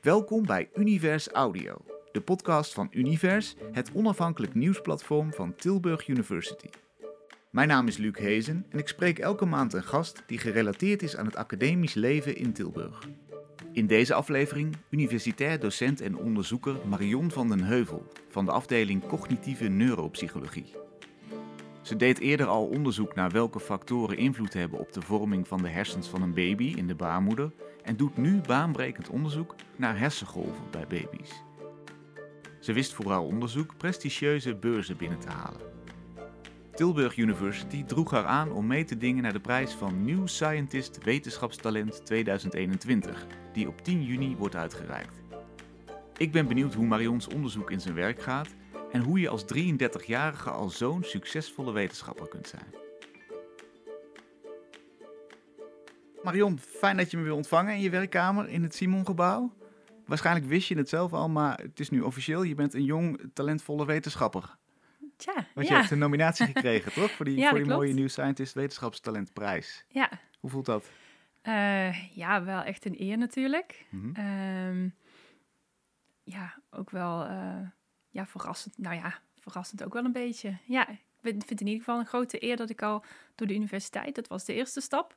Welkom bij Univers Audio, de podcast van Univers, het onafhankelijk nieuwsplatform van Tilburg University. Mijn naam is Luc Hezen en ik spreek elke maand een gast die gerelateerd is aan het academisch leven in Tilburg. In deze aflevering universitair docent en onderzoeker Marion van den Heuvel van de afdeling Cognitieve Neuropsychologie. Ze deed eerder al onderzoek naar welke factoren invloed hebben op de vorming van de hersens van een baby in de baarmoeder en doet nu baanbrekend onderzoek naar hersengolven bij baby's. Ze wist voor haar onderzoek prestigieuze beurzen binnen te halen. Tilburg University droeg haar aan om mee te dingen naar de prijs van New Scientist Wetenschapstalent 2021, die op 10 juni wordt uitgereikt. Ik ben benieuwd hoe Marions onderzoek in zijn werk gaat en hoe je als 33-jarige al zo'n succesvolle wetenschapper kunt zijn. Marion, fijn dat je me wil ontvangen in je werkkamer in het Simongebouw. Waarschijnlijk wist je het zelf al, maar het is nu officieel. Je bent een jong, talentvolle wetenschapper. Tja, Want je hebt een nominatie gekregen, toch? Voor die, Ja, voor die mooie. New Scientist Wetenschapstalentprijs. Ja. Hoe voelt dat? Eh, ja, wel echt een eer natuurlijk. Mhm. Ehm, ja, ook wel eh, ja, verrassend. Nou ja, verrassend ook wel een beetje. Ja, ik vind het in ieder geval een grote eer dat ik al door de universiteit, dat was de eerste stap,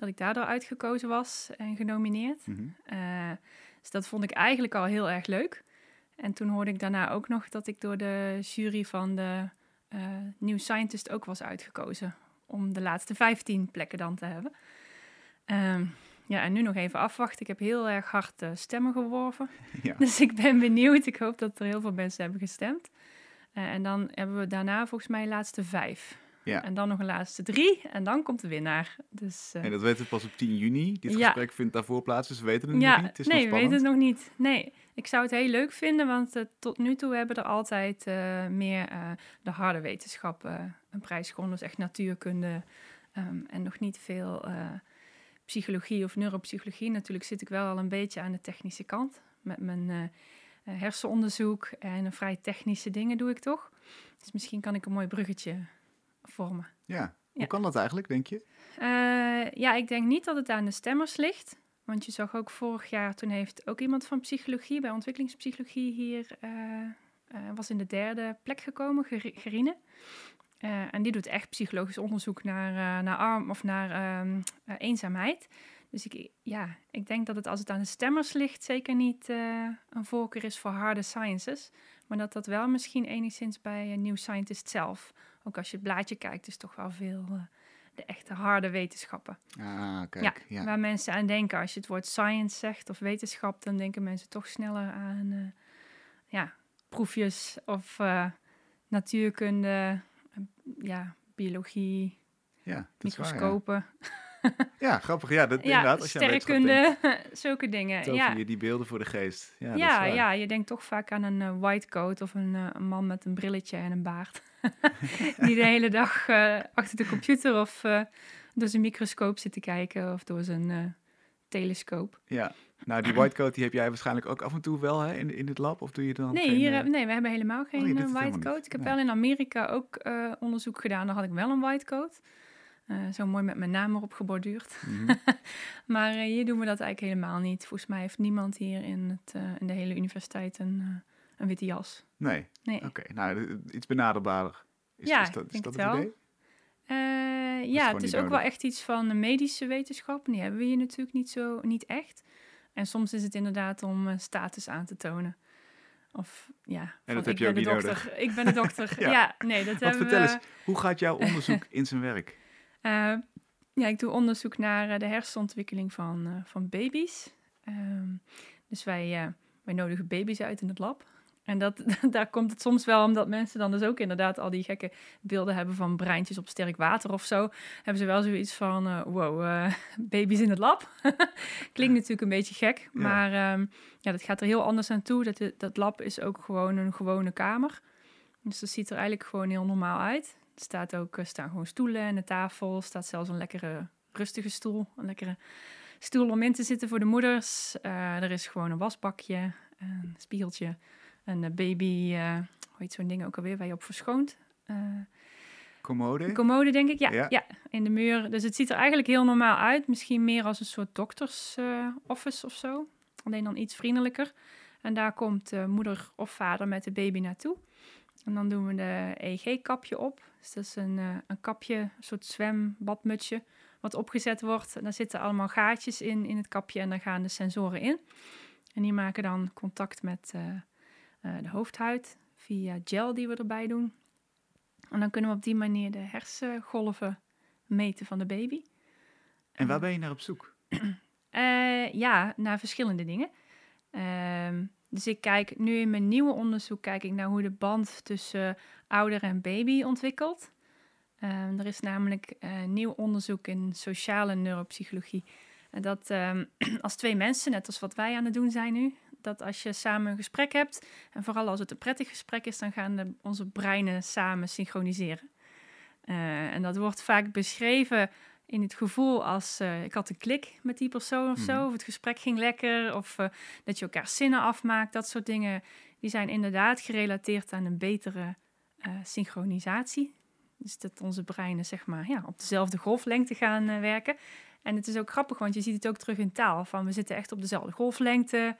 dat ik daardoor uitgekozen was en genomineerd. Mhm. Eh, dus dat vond ik eigenlijk al heel erg leuk. En toen hoorde ik daarna ook nog dat ik door de jury van de eh New Scientist ook was uitgekozen. Om de laatste 15 plekken dan te hebben. Ehm, ja, en nu nog even afwachten. Ik heb heel erg hard stemmen geworven. Ja. Dus ik ben benieuwd. Ik hoop dat er heel veel mensen hebben gestemd. Eh, en dan hebben we daarna volgens mij de laatste vijf. Ja. En dan nog een laatste drie. En dan komt de winnaar. Dus, eh, En dat weten we pas op 10 juni. Dit Ja. gesprek vindt daarvoor plaats, dus we weten het ja, nog niet. Het is nee, we weten het nog niet. Nee, ik zou het heel leuk vinden, want eh, tot nu toe hebben er altijd eh, meer de harde wetenschappen een prijs gewonnen. Dus echt natuurkunde ehm, en nog niet veel psychologie of neuropsychologie. Natuurlijk zit ik wel al een beetje aan de technische kant. Met mijn hersenonderzoek en een vrij technische dingen doe ik toch. Dus misschien kan ik een mooi bruggetje vormen. Ja. Hoe kan dat eigenlijk, denk je? Eh, ja, ik denk niet dat het aan de stemmers ligt. Want je zag ook vorig jaar, toen heeft ook iemand van psychologie, bij ontwikkelingspsychologie hier, eh, eh, was in de derde plek gekomen, Ger- Gerine. En die doet echt psychologisch onderzoek naar, naar arm of naar ehm, eh, eenzaamheid. Dus ik, ja, ik denk dat het als het aan de stemmers ligt, zeker niet een voorkeur is voor harde sciences. Maar dat dat wel misschien enigszins bij een New Scientist zelf. Ook als je het blaadje kijkt, is toch wel veel eh, de echte harde wetenschappen. Ah, kijk. Ja. Waar mensen aan denken als je het woord science zegt of wetenschap, dan denken mensen toch sneller aan eh, ja, proefjes of eh, natuurkunde, ja, biologie, Ja, waar, ja. grappig. Ja, dat, ja, inderdaad. Als sterrenkunde, zulke dingen. tover Ja. je die beelden voor de geest. Ja, Ja, dat is waar. ja, je denkt toch vaak aan een eh, white coat of een, eh, een man met een brilletje en een baard. Die de hele dag eh, achter de computer of door zijn microscoop zit te kijken of door zijn telescoop. Ja. Nou, die whitecoat die heb jij waarschijnlijk ook af en toe wel hè, in, in het lab? Of doe je dan Nee, geen, hier, heb- nee, we hebben helemaal geen het helemaal white coat. Ik heb wel in Amerika ook onderzoek gedaan. Daar had ik wel een white coat. Eh, zo mooi met mijn naam erop geborduurd. mhm. Maar eh, hier doen we dat eigenlijk helemaal niet. Volgens mij heeft niemand hier in, het, eh, in de hele universiteit een, een witte jas. Nee, Nee. oké. Nou, iets benaderbaarder. Is, Ja, is dat, is denk dat het wel. idee? Ja, het is ook wel nodig. echt iets van de medische wetenschap. En die hebben we hier natuurlijk niet, zo, niet echt. En soms is het inderdaad om status aan te tonen. Of ja, van, dat heb ik je ook niet dokter. Ik ben de dokter. Ja. ja. nee, dat Want hebben vertel we. eens, hoe gaat jouw onderzoek in zijn werk? Eh, ja, ik doe onderzoek naar eh, de hersenontwikkeling van, eh, van baby's. Ehm, dus wij, wij nodigen baby's uit in het lab. En dat, daar komt het soms wel omdat mensen dan dus ook inderdaad al die gekke beelden hebben van breintjes op sterk water of zo. Hebben ze wel zoiets van, wow, baby's in het lab. Klinkt natuurlijk een beetje gek, Ja. maar ehm, ja, dat gaat er heel anders aan toe. Dat, dat lab is ook gewoon een gewone kamer. Dus dat ziet er eigenlijk gewoon heel normaal uit. Er staat ook, er staan gewoon stoelen en een tafel. Er staat zelfs een lekkere rustige stoel. Een lekkere stoel om in te zitten voor de moeders. Eh, er is gewoon een wasbakje, een spiegeltje, een eh, baby, eh hoe heet zo'n ding ook alweer, waar je op verschoont. Eh, Commode? een commode, denk ik. Ja, Ja. ja. in de muur. Dus het ziet er eigenlijk heel normaal uit. Misschien meer als een soort dokters eh, office of zo. alleen dan iets vriendelijker. En daar komt uh, moeder of vader met de baby naartoe. En dan doen we de EEG-kapje op. Dus dat is een, uh, een kapje, een soort zwembadmutsje, wat opgezet wordt. En daar zitten allemaal gaatjes in, in het kapje en daar gaan de sensoren in. En die maken dan contact met uh, de hoofdhuid via gel die we erbij doen. En dan kunnen we op die manier de hersengolven meten van de baby. En waar ben je naar op zoek? Ja, naar verschillende dingen. Uh, dus ik kijk nu in mijn nieuwe onderzoek kijk ik naar hoe de band tussen ouder en baby ontwikkelt. Uh, er is namelijk nieuw onderzoek in sociale neuropsychologie. En dat ehm, als twee mensen, net als wat wij aan het doen zijn nu, dat als je samen een gesprek hebt, en vooral als het een prettig gesprek is, dan gaan de, onze breinen samen synchroniseren. Uh, en dat wordt vaak beschreven in het gevoel als uh, ik had een klik met die persoon of zo, mhm. of het gesprek ging lekker, of uh, dat je elkaar zinnen afmaakt, dat soort dingen, die zijn inderdaad gerelateerd aan een betere synchronisatie. Dus dat onze breinen zeg maar ja, op dezelfde golflengte gaan werken. En het is ook grappig, want je ziet het ook terug in taal. Van we zitten echt op dezelfde golflengte,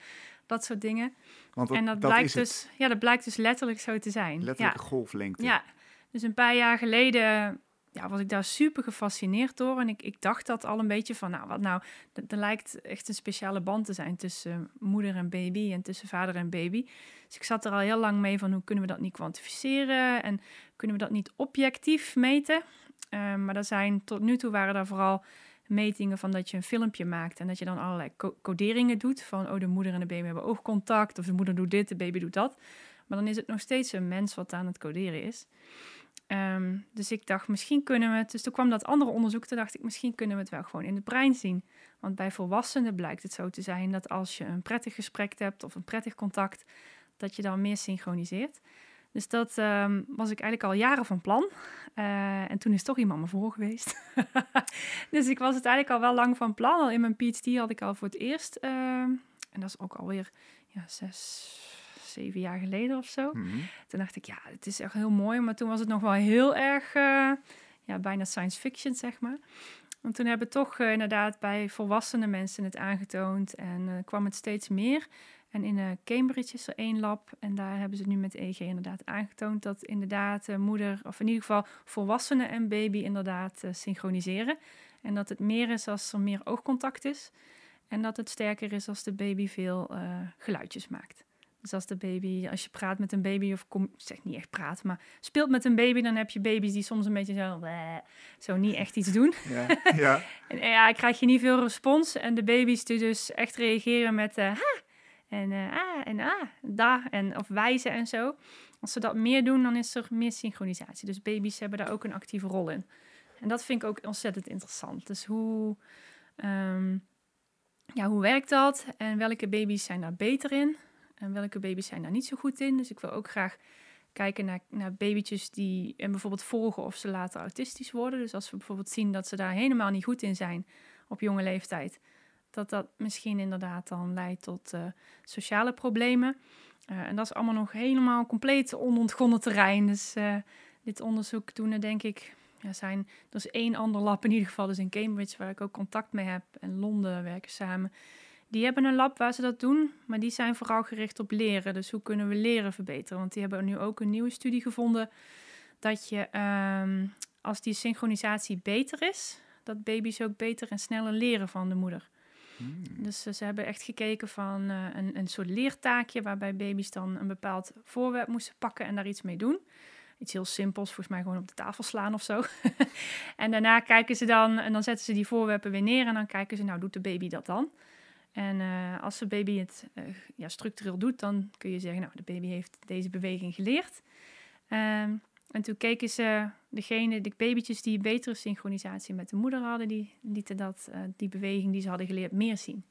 dat soort dingen. Want dat, en dat, blijkt dus, ja, dat blijkt dus letterlijk zo te zijn. Letterlijke golflengte. Ja, dus een paar jaar geleden ja, was ik daar super gefascineerd door. En ik, ik dacht dat al een beetje van, nou, wat nou, er lijkt echt een speciale band te zijn tussen moeder en baby en tussen vader en baby. Dus ik zat er al heel lang mee van, hoe kunnen we dat niet kwantificeren en kunnen we dat niet objectief meten? Uh, maar er zijn, tot nu toe waren daar vooral metingen van dat je een filmpje maakt en dat je dan allerlei coderingen doet van oh de moeder en de baby hebben oogcontact of de moeder doet dit, de baby doet dat. Maar dan is het nog steeds een mens wat aan het coderen is. Ehm, dus ik dacht, misschien kunnen we het. Dus toen kwam dat andere onderzoek, toen dacht ik, misschien kunnen we het wel gewoon in het brein zien. Want bij volwassenen blijkt het zo te zijn dat als je een prettig gesprek hebt of een prettig contact, dat je dan meer synchroniseert. Dus dat um, was ik eigenlijk al jaren van plan. Uh, en toen is toch iemand me voor geweest. dus ik was het eigenlijk al wel lang van plan. Al in mijn PhD had ik al voor het eerst, uh, en dat is ook alweer ja, zes, zeven jaar geleden of zo. Mm -hmm. Toen dacht ik, ja, het is echt heel mooi. Maar toen was het nog wel heel erg, uh, ja, bijna science fiction, zeg maar. Want toen hebben toch uh, inderdaad bij volwassene mensen het aangetoond. En kwam het steeds meer. En in Cambridge is er één lab en daar hebben ze nu met EEG inderdaad aangetoond dat inderdaad moeder, of in ieder geval volwassenen en baby inderdaad synchroniseren. En dat het meer is als er meer oogcontact is. En dat het sterker is als de baby veel geluidjes maakt. Dus als de baby, als je praat met een baby, of kom, zeg niet echt praat, maar speelt met een baby, dan heb je baby's die soms een beetje zo, zo niet echt iets doen. Ja, ja. en ja, krijg je niet veel respons. En de baby's die dus echt reageren met, ha, en uh, ah en ah, da en of wijzen en zo. Als ze dat meer doen, dan is er meer synchronisatie. Dus baby's hebben daar ook een actieve rol in. En dat vind ik ook ontzettend interessant. Dus hoe, um, ja, hoe werkt dat? En welke baby's zijn daar beter in? En welke baby's zijn daar niet zo goed in? Dus ik wil ook graag kijken naar, naar babytjes die en bijvoorbeeld volgen of ze later autistisch worden. Dus als we bijvoorbeeld zien dat ze daar helemaal niet goed in zijn op jonge leeftijd, dat dat misschien inderdaad dan leidt tot uh, sociale problemen. Uh, en dat is allemaal nog helemaal compleet onontgonnen terrein. Dus uh, dit onderzoek doen denk ik, zijn, er is één ander lab in ieder geval, dus in Cambridge, waar ik ook contact mee heb. En Londen werken samen. Die hebben een lab waar ze dat doen, maar die zijn vooral gericht op leren. Dus hoe kunnen we leren verbeteren? Want die hebben nu ook een nieuwe studie gevonden dat je, um, als die synchronisatie beter is, dat baby's ook beter en sneller leren van de moeder. Hmm. Dus uh, ze hebben echt gekeken van uh, een, een soort leertaakje waarbij baby's dan een bepaald voorwerp moesten pakken en daar iets mee doen. Iets heel simpels, volgens mij gewoon op de tafel slaan of zo. en daarna kijken ze dan, en dan zetten ze die voorwerpen weer neer en dan kijken ze, nou doet de baby dat dan? En uh, als de baby het ja, structureel doet, dan kun je zeggen, nou de baby heeft deze beweging geleerd. Ehm, en toen keken ze, degene, de babytjes die betere synchronisatie met de moeder hadden, die lieten dat, uh, die beweging die ze hadden geleerd meer zien.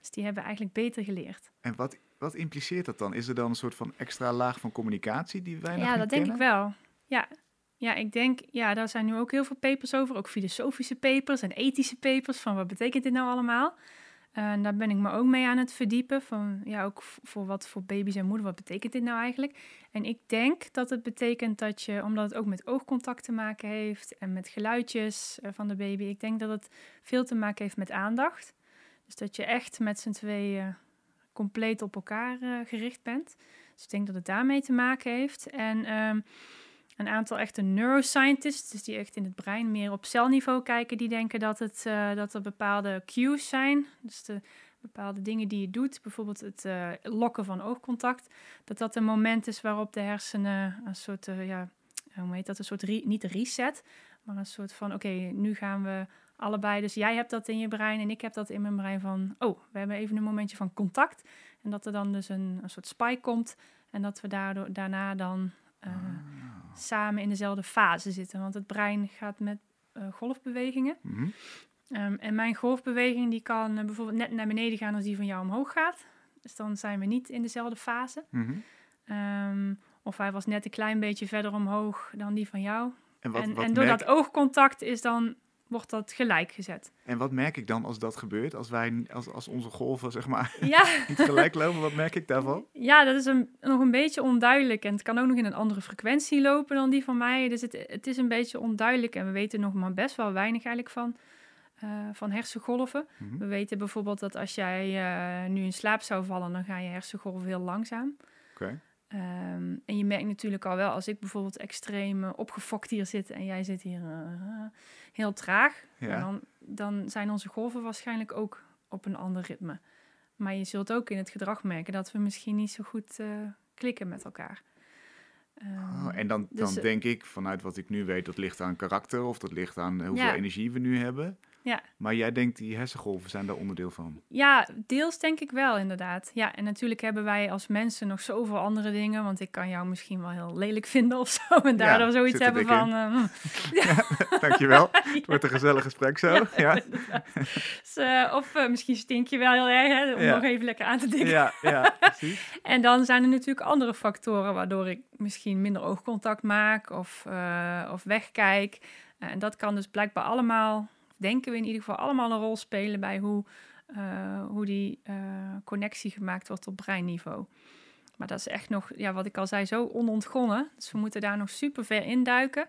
Dus die hebben eigenlijk beter geleerd. En wat, wat impliceert dat dan? Is er dan een soort van extra laag van communicatie die wij nog Ja, dat denk ik wel. Ja. ja, ik denk, ja, daar zijn nu ook heel veel papers over. Ook filosofische papers en ethische papers van wat betekent dit nou allemaal? En daar ben ik me ook mee aan het verdiepen. Van, ja, ook voor wat voor baby's en moeder, wat betekent dit nou eigenlijk? En ik denk dat het betekent dat je, omdat het ook met oogcontact te maken heeft en met geluidjes eh, van de baby, ik denk dat het veel te maken heeft met aandacht. Dus dat je echt met z'n tweeën compleet op elkaar gericht bent. Dus ik denk dat het daarmee te maken heeft. En ehm, een aantal echte neuroscientists, dus die echt in het brein meer op celniveau kijken, die denken dat, het, dat er bepaalde cues zijn. Dus de bepaalde dingen die je doet, bijvoorbeeld het lokken van oogcontact, dat dat een moment is waarop de hersenen een soort, ja, hoe heet dat, een soort, niet reset, maar een soort van, oké, nu gaan we allebei, dus jij hebt dat in je brein en ik heb dat in mijn brein van, oh, we hebben even een momentje van contact. En dat er dan dus een, een soort spike komt en dat we daardoor, daarna dan uh, samen in dezelfde fase zitten. Want het brein gaat met uh, golfbewegingen. Mhm. um, en mijn golfbeweging die kan uh, bijvoorbeeld net naar beneden gaan als die van jou omhoog gaat. Dus dan zijn we niet in dezelfde fase. Mm um, of hij was net een klein beetje verder omhoog dan die van jou. En, wat, en, wat en door merk- dat oogcontact is dan, wordt dat gelijk gezet. en wat merk ik dan als dat gebeurt? Als, wij, als, als onze golven zeg maar Ja, niet gelijk lopen, wat merk ik daarvan? ja dat is een, nog een beetje onduidelijk. En het kan ook nog in een andere frequentie lopen dan die van mij. Dus het, het is een beetje onduidelijk. En we weten nog maar best wel weinig eigenlijk van, eh, van hersengolven. Mhm. We weten bijvoorbeeld dat als jij eh, nu in slaap zou vallen, dan ga je hersengolven heel langzaam. Oké. Ehm, en je merkt natuurlijk al wel, als ik bijvoorbeeld extreem eh, opgefokt hier zit en jij zit hier eh, heel traag, Ja. dan, dan zijn onze golven waarschijnlijk ook op een ander ritme. Maar je zult ook in het gedrag merken dat we misschien niet zo goed eh, klikken met elkaar. Ehm, Oh, en dan, dan dus, eh, denk ik, vanuit wat ik nu weet, dat ligt aan karakter of dat ligt aan hoeveel Ja. energie we nu hebben. Ja. Maar jij denkt, die hersengolven zijn daar onderdeel van. Ja, deels denk ik wel, inderdaad. Ja, en natuurlijk hebben wij als mensen nog zoveel andere dingen. Want ik kan jou misschien wel heel lelijk vinden of zo. En daardoor zoiets zit er hebben van... eh, hm. Dankjewel. Het wordt een gezellig gesprek zo. Ja, ja. Dus, eh, of eh, misschien stink je wel heel erg, hè, om Ja. nog even lekker aan te denken. ja, precies. En dan zijn er natuurlijk andere factoren waardoor ik misschien minder oogcontact maak of, eh, of wegkijk. En dat kan dus blijkbaar allemaal, denken we in ieder geval, allemaal een rol spelen bij hoe, eh, hoe die eh, connectie gemaakt wordt op breinniveau. Maar dat is echt nog, ja, wat ik al zei, zo onontgonnen. Dus we moeten daar nog super ver induiken.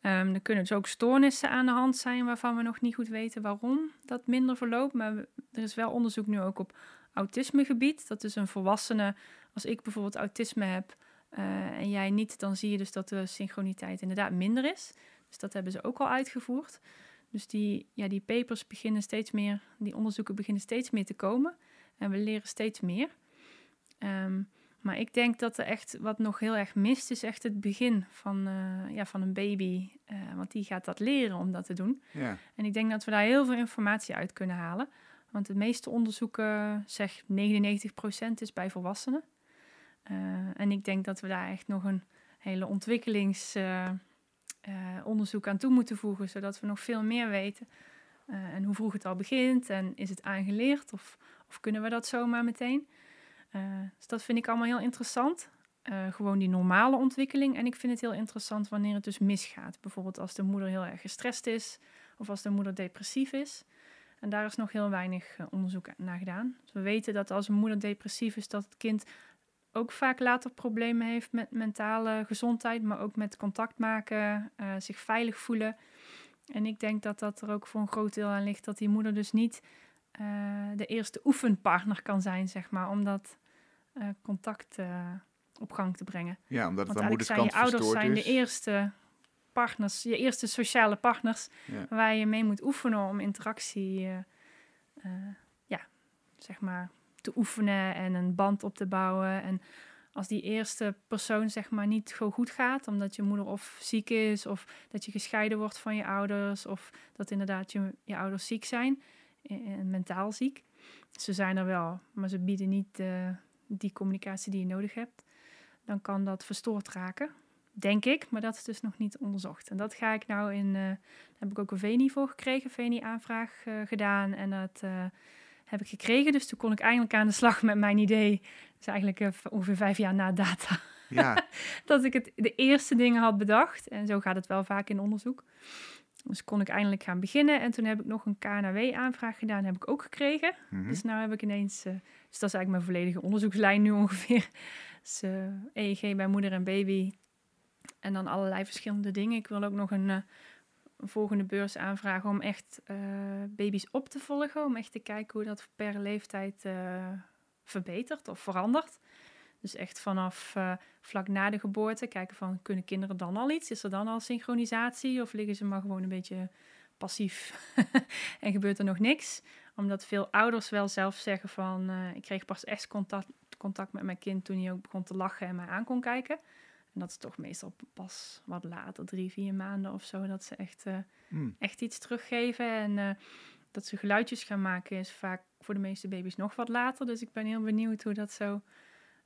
Ehm er kunnen dus ook stoornissen aan de hand zijn waarvan we nog niet goed weten waarom dat minder verloopt. Maar er is wel onderzoek nu ook op autismegebied. Dat is een volwassene, als ik bijvoorbeeld autisme heb eh, en jij niet, dan zie je dus dat de synchroniteit inderdaad minder is. Dus dat hebben ze ook al uitgevoerd. Dus die, ja, die papers beginnen steeds meer, die onderzoeken beginnen steeds meer te komen. En we leren steeds meer. Ehm, maar ik denk dat er echt wat nog heel erg mist, is echt het begin van, eh, ja, van een baby. Eh, want die gaat dat leren om dat te doen. Ja. En ik denk dat we daar heel veel informatie uit kunnen halen. Want de meeste onderzoeken zeggen 99% is bij volwassenen. Eh, en ik denk dat we daar echt nog een hele ontwikkelingsonderzoek onderzoek aan toe moeten voegen, zodat we nog veel meer weten. Eh, en hoe vroeg het al begint en is het aangeleerd of, of kunnen we dat zomaar meteen? Eh, dus dat vind ik allemaal heel interessant. Eh, gewoon die normale ontwikkeling. En ik vind het heel interessant wanneer het dus misgaat. Bijvoorbeeld als de moeder heel erg gestrest is of als de moeder depressief is. En daar is nog heel weinig eh, onderzoek naar gedaan. Dus we weten dat als een moeder depressief is, dat het kind ook vaak later problemen heeft met mentale gezondheid, maar ook met contact maken, eh, zich veilig voelen. En ik denk dat dat er ook voor een groot deel aan ligt dat die moeder dus niet eh, de eerste oefenpartner kan zijn, zeg maar, om dat eh, contact op gang te brengen. ja, omdat het Want aan eigenlijk moeders zijn je ouders zijn is. de eerste partners, je eerste sociale partners Ja. waar je mee moet oefenen om interactie, ja, zeg maar, te oefenen en een band op te bouwen. En als die eerste persoon, zeg maar, niet zo goed gaat, omdat je moeder of ziek is, of dat je gescheiden wordt van je ouders, of dat inderdaad je, je ouders ziek zijn, eh, en mentaal ziek. Ze zijn er wel, maar ze bieden niet eh, die communicatie die je nodig hebt. Dan kan dat verstoord raken, denk ik, maar dat is dus nog niet onderzocht. En dat ga ik nou in, eh, daar heb ik ook een VENI voor gekregen, VENI-aanvraag eh, gedaan. En dat eh, heb ik gekregen, dus toen kon ik eindelijk aan de slag met mijn idee. Is eigenlijk eh, ongeveer vijf jaar na data Ja, dat ik het, de eerste dingen had bedacht. En zo gaat het wel vaak in onderzoek. Dus kon ik eindelijk gaan beginnen. En toen heb ik nog een KNW-aanvraag gedaan. Heb ik ook gekregen. mhm. Dus nou heb ik ineens... eh, dus dat is eigenlijk mijn volledige onderzoekslijn nu ongeveer. Dus eh, EEG bij moeder en baby. En dan allerlei verschillende dingen. Ik wil ook nog een, eh, een volgende beurs aanvragen om echt eh, baby's op te volgen. Om echt te kijken hoe dat per leeftijd eh, verbeterd of veranderd. Dus echt vanaf uh, vlak na de geboorte kijken van kunnen kinderen dan al iets? Is er dan al synchronisatie of liggen ze maar gewoon een beetje passief en gebeurt er nog niks? Omdat veel ouders wel zelf zeggen van ik kreeg pas echt contact, contact met mijn kind toen hij ook begon te lachen en mij aan kon kijken. En dat is toch meestal pas wat later, drie, vier maanden of zo, dat ze echt, uh, mm. echt iets teruggeven. En dat ze geluidjes gaan maken is vaak voor de meeste baby's nog wat later. Dus ik ben heel benieuwd hoe dat zo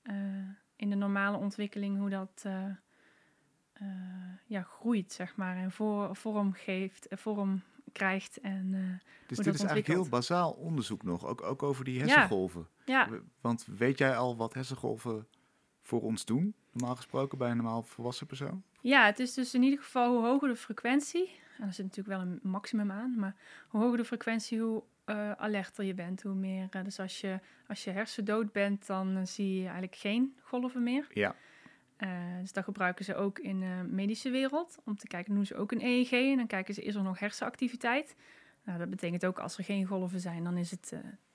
uh, in de normale ontwikkeling, hoe dat ja, groeit, zeg maar. En voor, vorm geeft, vorm krijgt. En, dus dit is eigenlijk heel bazaal onderzoek nog, ook, ook over die hersengolven. Ja. Want weet jij al wat hersengolven voor ons doen, normaal gesproken bij een normaal volwassen persoon? Ja, het is dus in ieder geval hoe hoger de frequentie, en er zit natuurlijk wel een maximum aan, maar hoe hoger de frequentie, hoe uh, alerter je bent, hoe meer. Uh, dus als je, als je hersendood bent, dan uh, zie je eigenlijk geen golven meer. Ja. dus dat gebruiken ze ook in de medische wereld. Om te kijken, doen ze ook een EEG en dan kijken ze, is er nog hersenactiviteit? Nou, dat betekent ook als er geen golven zijn, dan is het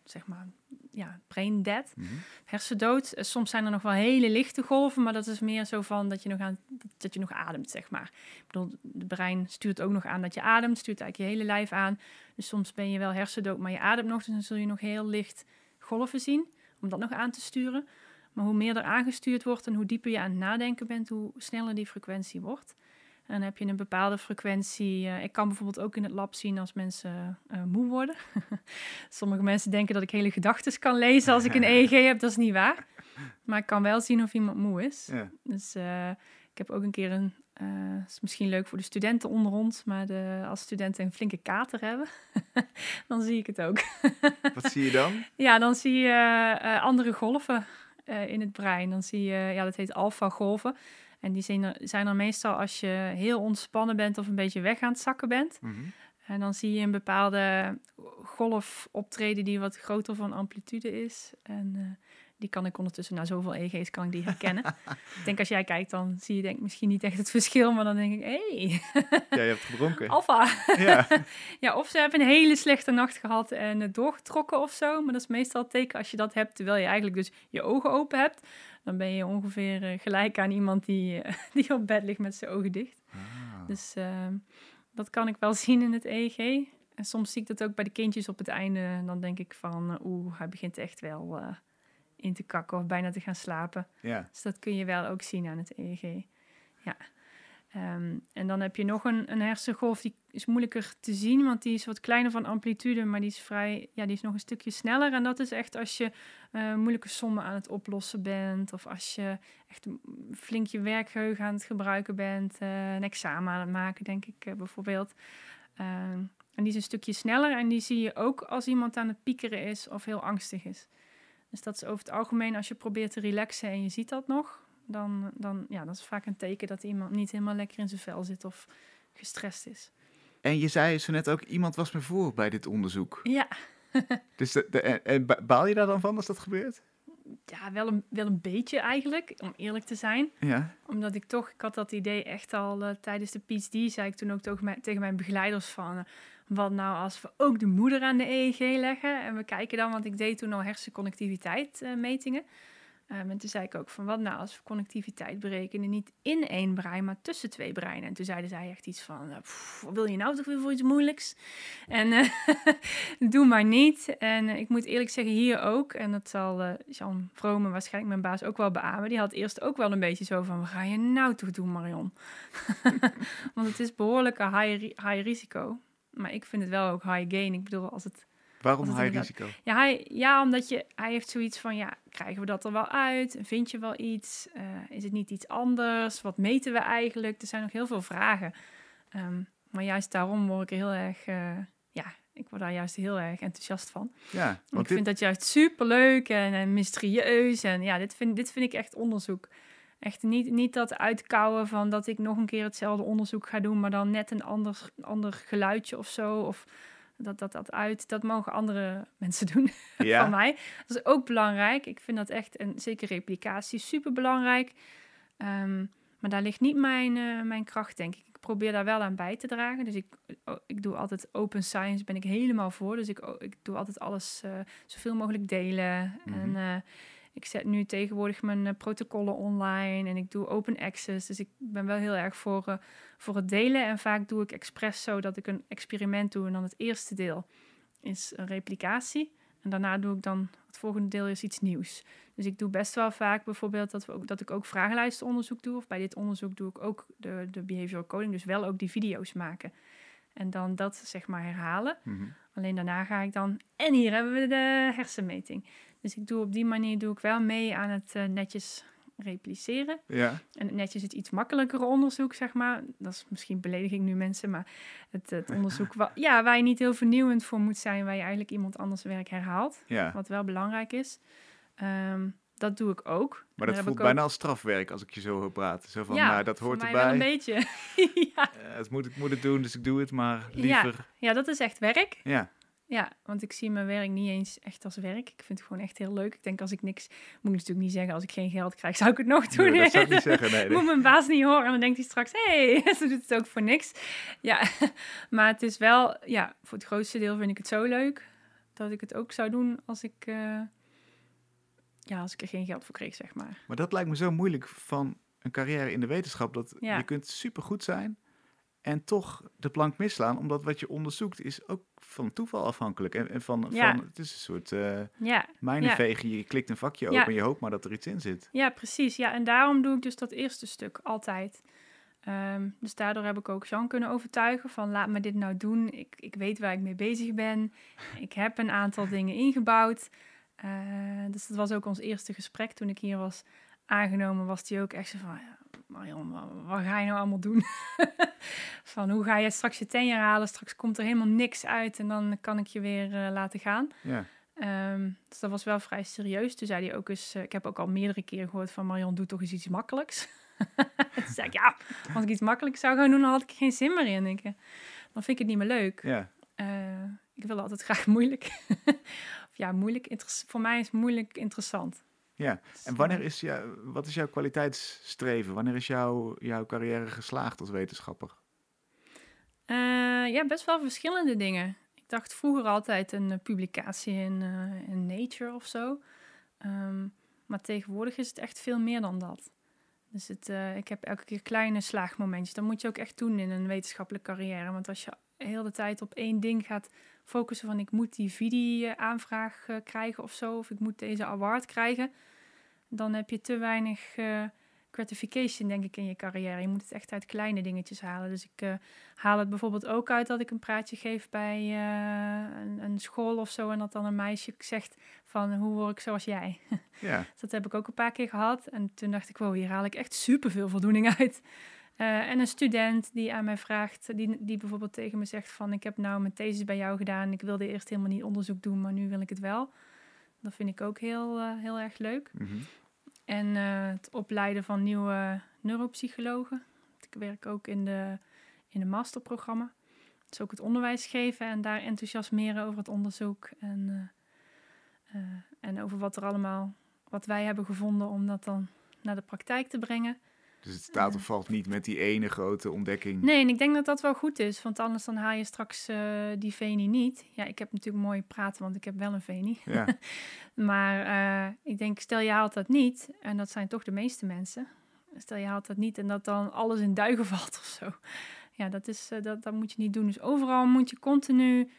zeg maar, ja, brain dead, mm -hmm. hersendood. Eh, soms zijn er nog wel hele lichte golven, maar dat is meer zo van dat je nog, aan, dat je nog ademt, zeg maar. Ik bedoel, het brein stuurt ook nog aan dat je ademt, stuurt eigenlijk je hele lijf aan. Dus soms ben je wel hersendood, maar je ademt nog, dus dan zul je nog heel licht golven zien, om dat nog aan te sturen. Maar hoe meer er aangestuurd wordt en hoe dieper je aan het nadenken bent, hoe sneller die frequentie wordt. En dan heb je een bepaalde frequentie. Uh, ik kan bijvoorbeeld ook in het lab zien als mensen uh, moe worden. Sommige mensen denken dat ik hele gedachten kan lezen als ik een EEG heb. Dat is niet waar. Maar ik kan wel zien of iemand moe is. Ja. Dus uh, ik heb ook een keer een. is misschien leuk voor de studenten onder ons, maar de, als studenten een flinke kater hebben, dan zie ik het ook. Wat zie je dan? Ja, dan zie je andere golven in het brein. Dan zie je, ja, dat heet alfa-golven. En die zijn er, zijn er meestal als je heel ontspannen bent of een beetje weg aan het zakken bent. Mhm. En dan zie je een bepaalde golf optreden die wat groter van amplitude is. En uh, die kan ik ondertussen, na zoveel EG's kan ik die herkennen. ik denk als jij kijkt, dan zie je denk misschien niet echt het verschil. Maar dan denk ik, hé. Hey. ja, je hebt gedronken. Alpha. ja. ja, of ze hebben een hele slechte nacht gehad en doorgetrokken of zo. Maar dat is meestal het teken als je dat hebt, terwijl je eigenlijk dus je ogen open hebt dan ben je ongeveer eh, gelijk aan iemand die, eh, die op bed ligt met zijn ogen dicht. Ah. Dus ehm, dat kan ik wel zien in het EEG. En soms zie ik dat ook bij de kindjes op het einde. Dan denk ik van, uh, oeh, hij begint echt wel in te kakken of bijna te gaan slapen. Ja. Dus dat kun je wel ook zien aan het EEG. Ja. Um, en dan heb je nog een, een hersengolf, die is moeilijker te zien, want die is wat kleiner van amplitude, maar die is vrij, ja, die is nog een stukje sneller. En dat is echt als je uh, moeilijke sommen aan het oplossen bent, of als je echt flink je werkgeheugen aan het gebruiken bent, uh, een examen aan het maken, denk ik uh, bijvoorbeeld. Ehm, en die is een stukje sneller en die zie je ook als iemand aan het piekeren is of heel angstig is. Dus dat is over het algemeen als je probeert te relaxen en je ziet dat nog, dan, dan ja, dat is vaak een teken dat iemand niet helemaal lekker in zijn vel zit of gestrest is. En je zei zo net ook, iemand was me voor bij dit onderzoek. Ja. dus de, de, en, baal je daar dan van als dat gebeurt? Ja, wel een, wel een beetje eigenlijk, om eerlijk te zijn. Ja. Omdat ik toch, ik had dat idee echt al uh, tijdens de PhD, zei ik toen ook tegen mijn, tegen mijn begeleiders van... Uh, wat nou als we ook de moeder aan de EEG leggen en we kijken dan, want ik deed toen al hersenconnectiviteit uh, metingen. Um, en toen zei ik ook van wat nou als we connectiviteit berekenen niet in één brein, maar tussen twee breinen. En toen zeiden zij echt iets van, uh, wil je nou toch weer voor iets moeilijks? En uh, doe maar niet. En uh, ik moet eerlijk zeggen, hier ook, en dat zal Jan Vrome waarschijnlijk mijn baas ook wel beamen, die had eerst ook wel een beetje zo van, wat ga je nou toch doen Marion? Want het is behoorlijk high, high risico. Maar ik vind het wel ook high gain. Ik bedoel, als het Waarom high risico? Ja, hij, ja, omdat je, hij heeft zoiets van, ja, krijgen we dat er wel uit? Vind je wel iets? Uh, is het niet iets anders? Wat meten we eigenlijk? Er zijn nog heel veel vragen. Um, maar juist daarom word ik er heel erg, uh, ja, ik word daar juist heel erg enthousiast van. Ja, want ik vind dat juist superleuk en, en mysterieus. En ja, dit vind, dit vind ik echt onderzoek. Echt niet, niet dat uitkouwen van dat ik nog een keer hetzelfde onderzoek ga doen, maar dan net een ander, ander geluidje of zo. Of dat, dat, dat uit, dat mogen andere mensen doen ja. van mij. Dat is ook belangrijk. Ik vind dat echt, en zeker replicatie, super belangrijk. Um, maar daar ligt niet mijn, uh, mijn kracht, denk ik. Ik probeer daar wel aan bij te dragen. Dus ik, ik doe altijd open science, ben ik helemaal voor. Dus ik, ik doe altijd alles uh, zoveel mogelijk delen. En uh, ik zet nu tegenwoordig mijn uh, protocollen online en ik doe open access. Dus ik ben wel heel erg voor, voor het delen. En vaak doe ik expres zo dat ik een experiment doe en dan het eerste deel is een replicatie. En daarna doe ik dan het volgende deel is iets nieuws. Dus ik doe best wel vaak bijvoorbeeld dat, we ook, dat ik ook vragenlijstenonderzoek doe. Of bij dit onderzoek doe ik ook de, de behavioral coding. Dus wel ook die video's maken. En dan dat zeg maar herhalen. Mhm. Alleen daarna ga ik dan... En hier hebben we de hersenmeting. Dus ik doe op die manier doe ik wel mee aan het uh, netjes repliceren. Ja. En netjes het iets makkelijkere onderzoek, zeg maar. Dat is misschien beledig ik nu mensen, maar het, het onderzoek wa ja, waar je niet heel vernieuwend voor moet zijn, waar je eigenlijk iemand anders werk herhaalt. Ja. Wat wel belangrijk is. Um, dat doe ik ook. Maar dat voelt bijna als strafwerk als ik je zo hoor praten. Zo van, ja, nou, dat hoort erbij. Een beetje. ja. Uh, het moet, ik moet het doen, dus ik doe het maar liever. Ja, ja dat is echt werk. Ja. Ja, want ik zie mijn werk niet eens echt als werk. Ik vind het gewoon echt heel leuk. Ik denk als ik niks, moet ik natuurlijk niet zeggen, als ik geen geld krijg, zou ik het nog doen. Nee, dat zou ik niet zeggen, nee. Moet mijn baas niet horen en dan denkt hij straks, hé, hey, ze doet het ook voor niks. Ja, maar het is wel, ja, voor het grootste deel vind ik het zo leuk dat ik het ook zou doen als ik, uh, ja, als ik er geen geld voor kreeg, zeg maar. Maar dat lijkt me zo moeilijk van een carrière in de wetenschap, dat Ja. je kunt supergoed zijn en toch de plank misslaan, omdat wat je onderzoekt is ook van toeval afhankelijk. En, en van, Ja. van, het is een soort uh, Ja, mijnenvegen. Je klikt een vakje open en je hoopt maar dat er iets in zit. Ja, precies. Ja, en daarom doe ik dus dat eerste stuk altijd. Ehm, dus daardoor heb ik ook Jean kunnen overtuigen van laat me dit nou doen. Ik, ik weet waar ik mee bezig ben. Ik heb een aantal dingen ingebouwd. Eh, dus dat was ook ons eerste gesprek toen ik hier was aangenomen. Was die ook echt zo van, ja, Marion, wat, wat ga je nou allemaal doen? van hoe ga je straks je tenjer halen? Straks komt er helemaal niks uit en dan kan ik je weer eh, laten gaan. Ja. Ehm, dus dat was wel vrij serieus. Toen zei hij ook eens, eh, ik heb ook al meerdere keren gehoord van Marion, doe toch eens iets makkelijks. Toen zei ik, ja, als ik iets makkelijks zou gaan doen, dan had ik er geen zin meer in. Denk ik. Dan vind ik het niet meer leuk. ja. Eh, ik wil altijd graag moeilijk. of ja, moeilijk. Voor mij is moeilijk interessant. Ja. En wanneer is jou, wat is jouw kwaliteitsstreven? Wanneer is jouw, jouw carrière geslaagd als wetenschapper? eh, ja, best wel verschillende dingen. Ik dacht vroeger altijd een eh, publicatie in, eh, in Nature of zo. Ehm, maar tegenwoordig is het echt veel meer dan dat. Dus het, ik heb elke keer kleine slaagmomentjes. Dat moet je ook echt doen in een wetenschappelijke carrière. Want als je heel de tijd op één ding gaat focussen van ik moet die video-aanvraag eh, krijgen of zo, of ik moet deze award krijgen, dan heb je te weinig eh, gratification, denk ik, in je carrière. Je moet het echt uit kleine dingetjes halen. Dus ik eh, haal het bijvoorbeeld ook uit dat ik een praatje geef bij eh, een, een school of zo en dat dan een meisje zegt van hoe word ik zoals jij? Ja. Dat heb ik ook een paar keer gehad. En toen dacht ik, wow, hier haal ik echt superveel voldoening uit. Eh, en een student die aan mij vraagt, die, die bijvoorbeeld tegen me zegt van... ik heb nou mijn thesis bij jou gedaan. Ik wilde eerst helemaal niet onderzoek doen, maar nu wil ik het wel. Dat vind ik ook heel, eh, heel erg leuk. Mhm. En eh, het opleiden van nieuwe neuropsychologen. Ik werk ook in de, in een masterprogramma. Dus ook het onderwijs geven en daar enthousiasmeren over het onderzoek. En, en over wat er allemaal, wat wij hebben gevonden om dat dan naar de praktijk te brengen. Dus het staat of valt niet met die ene grote ontdekking. Nee, en ik denk dat dat wel goed is, want anders dan haal je straks eh, die veni niet. Ja, ik heb natuurlijk mooi praten, want ik heb wel een veni. Ja. Maar eh, ik denk, stel je haalt dat niet, en dat zijn toch de meeste mensen. Stel je haalt dat niet en dat dan alles in duigen valt of zo. Ja, dat, is, eh, dat, dat moet je niet doen. Dus overal moet je continu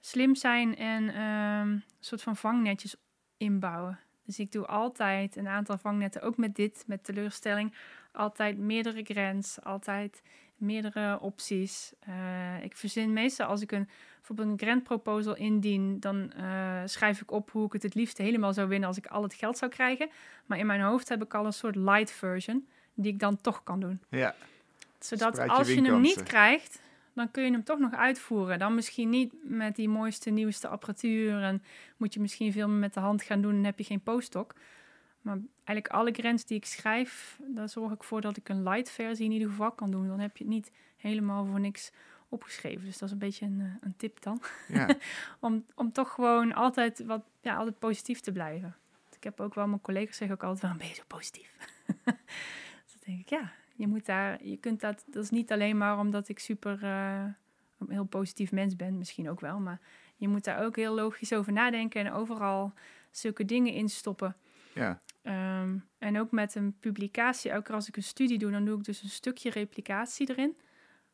slim zijn en ehm, een soort van vangnetjes inbouwen. Dus ik doe altijd een aantal vangnetten, ook met dit, met teleurstelling. Altijd meerdere grens, altijd meerdere opties. Eh, ik verzin meestal als ik een, bijvoorbeeld een grant proposal indien, dan eh, schrijf ik op hoe ik het het liefst helemaal zou winnen als ik al het geld zou krijgen. Maar in mijn hoofd heb ik al een soort light version die ik dan toch kan doen. ja. Zodat je als je hem niet krijgt, dan kun je hem toch nog uitvoeren. Dan misschien niet met die mooiste, nieuwste apparatuur. En moet je misschien veel meer met de hand gaan doen en heb je geen postdoc. Maar eigenlijk alle grens die ik schrijf, daar zorg ik voor dat ik een light versie in ieder geval kan doen. Dan heb je het niet helemaal voor niks opgeschreven. Dus dat is een beetje een, eh, een tip dan. ja. Om, om toch gewoon altijd, wat, ja, altijd positief te blijven. Ik heb ook wel, mijn collega's zeggen ook altijd, waarom ben je zo positief? dus dan denk ik, ja, Je moet daar, je kunt dat, dat is niet alleen maar omdat ik super, uh, een heel positief mens ben, misschien ook wel, maar je moet daar ook heel logisch over nadenken en overal zulke dingen in stoppen. Ja. Ehm, en ook met een publicatie, ook als ik een studie doe, dan doe ik dus een stukje replicatie erin.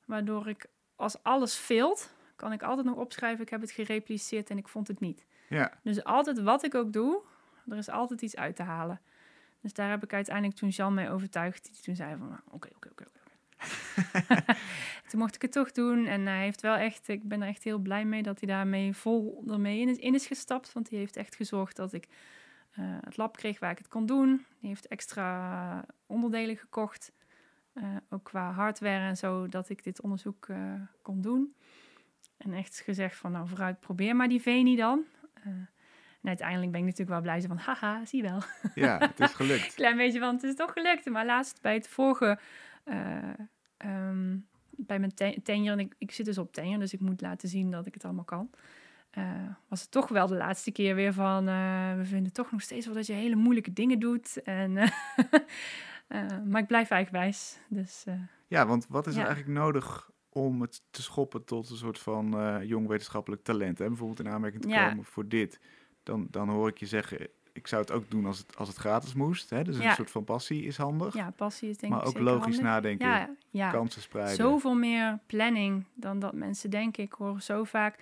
Waardoor ik, als alles veelt, kan ik altijd nog opschrijven, ik heb het gerepliceerd en ik vond het niet. Ja. Dus altijd wat ik ook doe, er is altijd iets uit te halen. Dus daar heb ik uiteindelijk toen Jan mee overtuigd. Die toen zei van, oké, oké, oké, oké. Toen mocht ik het toch doen. En hij heeft wel echt, ik ben er echt heel blij mee dat hij daarmee vol ermee in is, in is gestapt. Want hij heeft echt gezorgd dat ik uh, het lab kreeg waar ik het kon doen. Hij heeft extra onderdelen gekocht. Uh, ook qua hardware en zo, dat ik dit onderzoek uh, kon doen. En echt gezegd van, nou vooruit, probeer maar die Veni dan. En uiteindelijk ben ik natuurlijk wel blij van, haha, zie wel. Ja, het is gelukt. Klein beetje van, het is toch gelukt. Maar laatst bij het vorige, um, bij mijn tenure, en ik, ik zit dus op tenure, dus ik moet laten zien dat ik het allemaal kan. Uh, was het toch wel de laatste keer weer van, uh, we vinden toch nog steeds wel dat je hele moeilijke dingen doet. En, maar ik blijf eigenwijs. Dus, ja, want wat is er eigenlijk nodig om het te schoppen tot een soort van jong wetenschappelijk talent? Hè? Bijvoorbeeld in aanmerking te komen voor dit dan, dan hoor ik je zeggen, ik zou het ook doen als het, als het gratis moest. Hè? Dus een soort van passie is handig. Ja, passie is denk maar ik Maar ook logisch handig. nadenken, ja, ja. kansen spreiden. Zoveel meer planning dan dat mensen denken. Ik hoor zo vaak...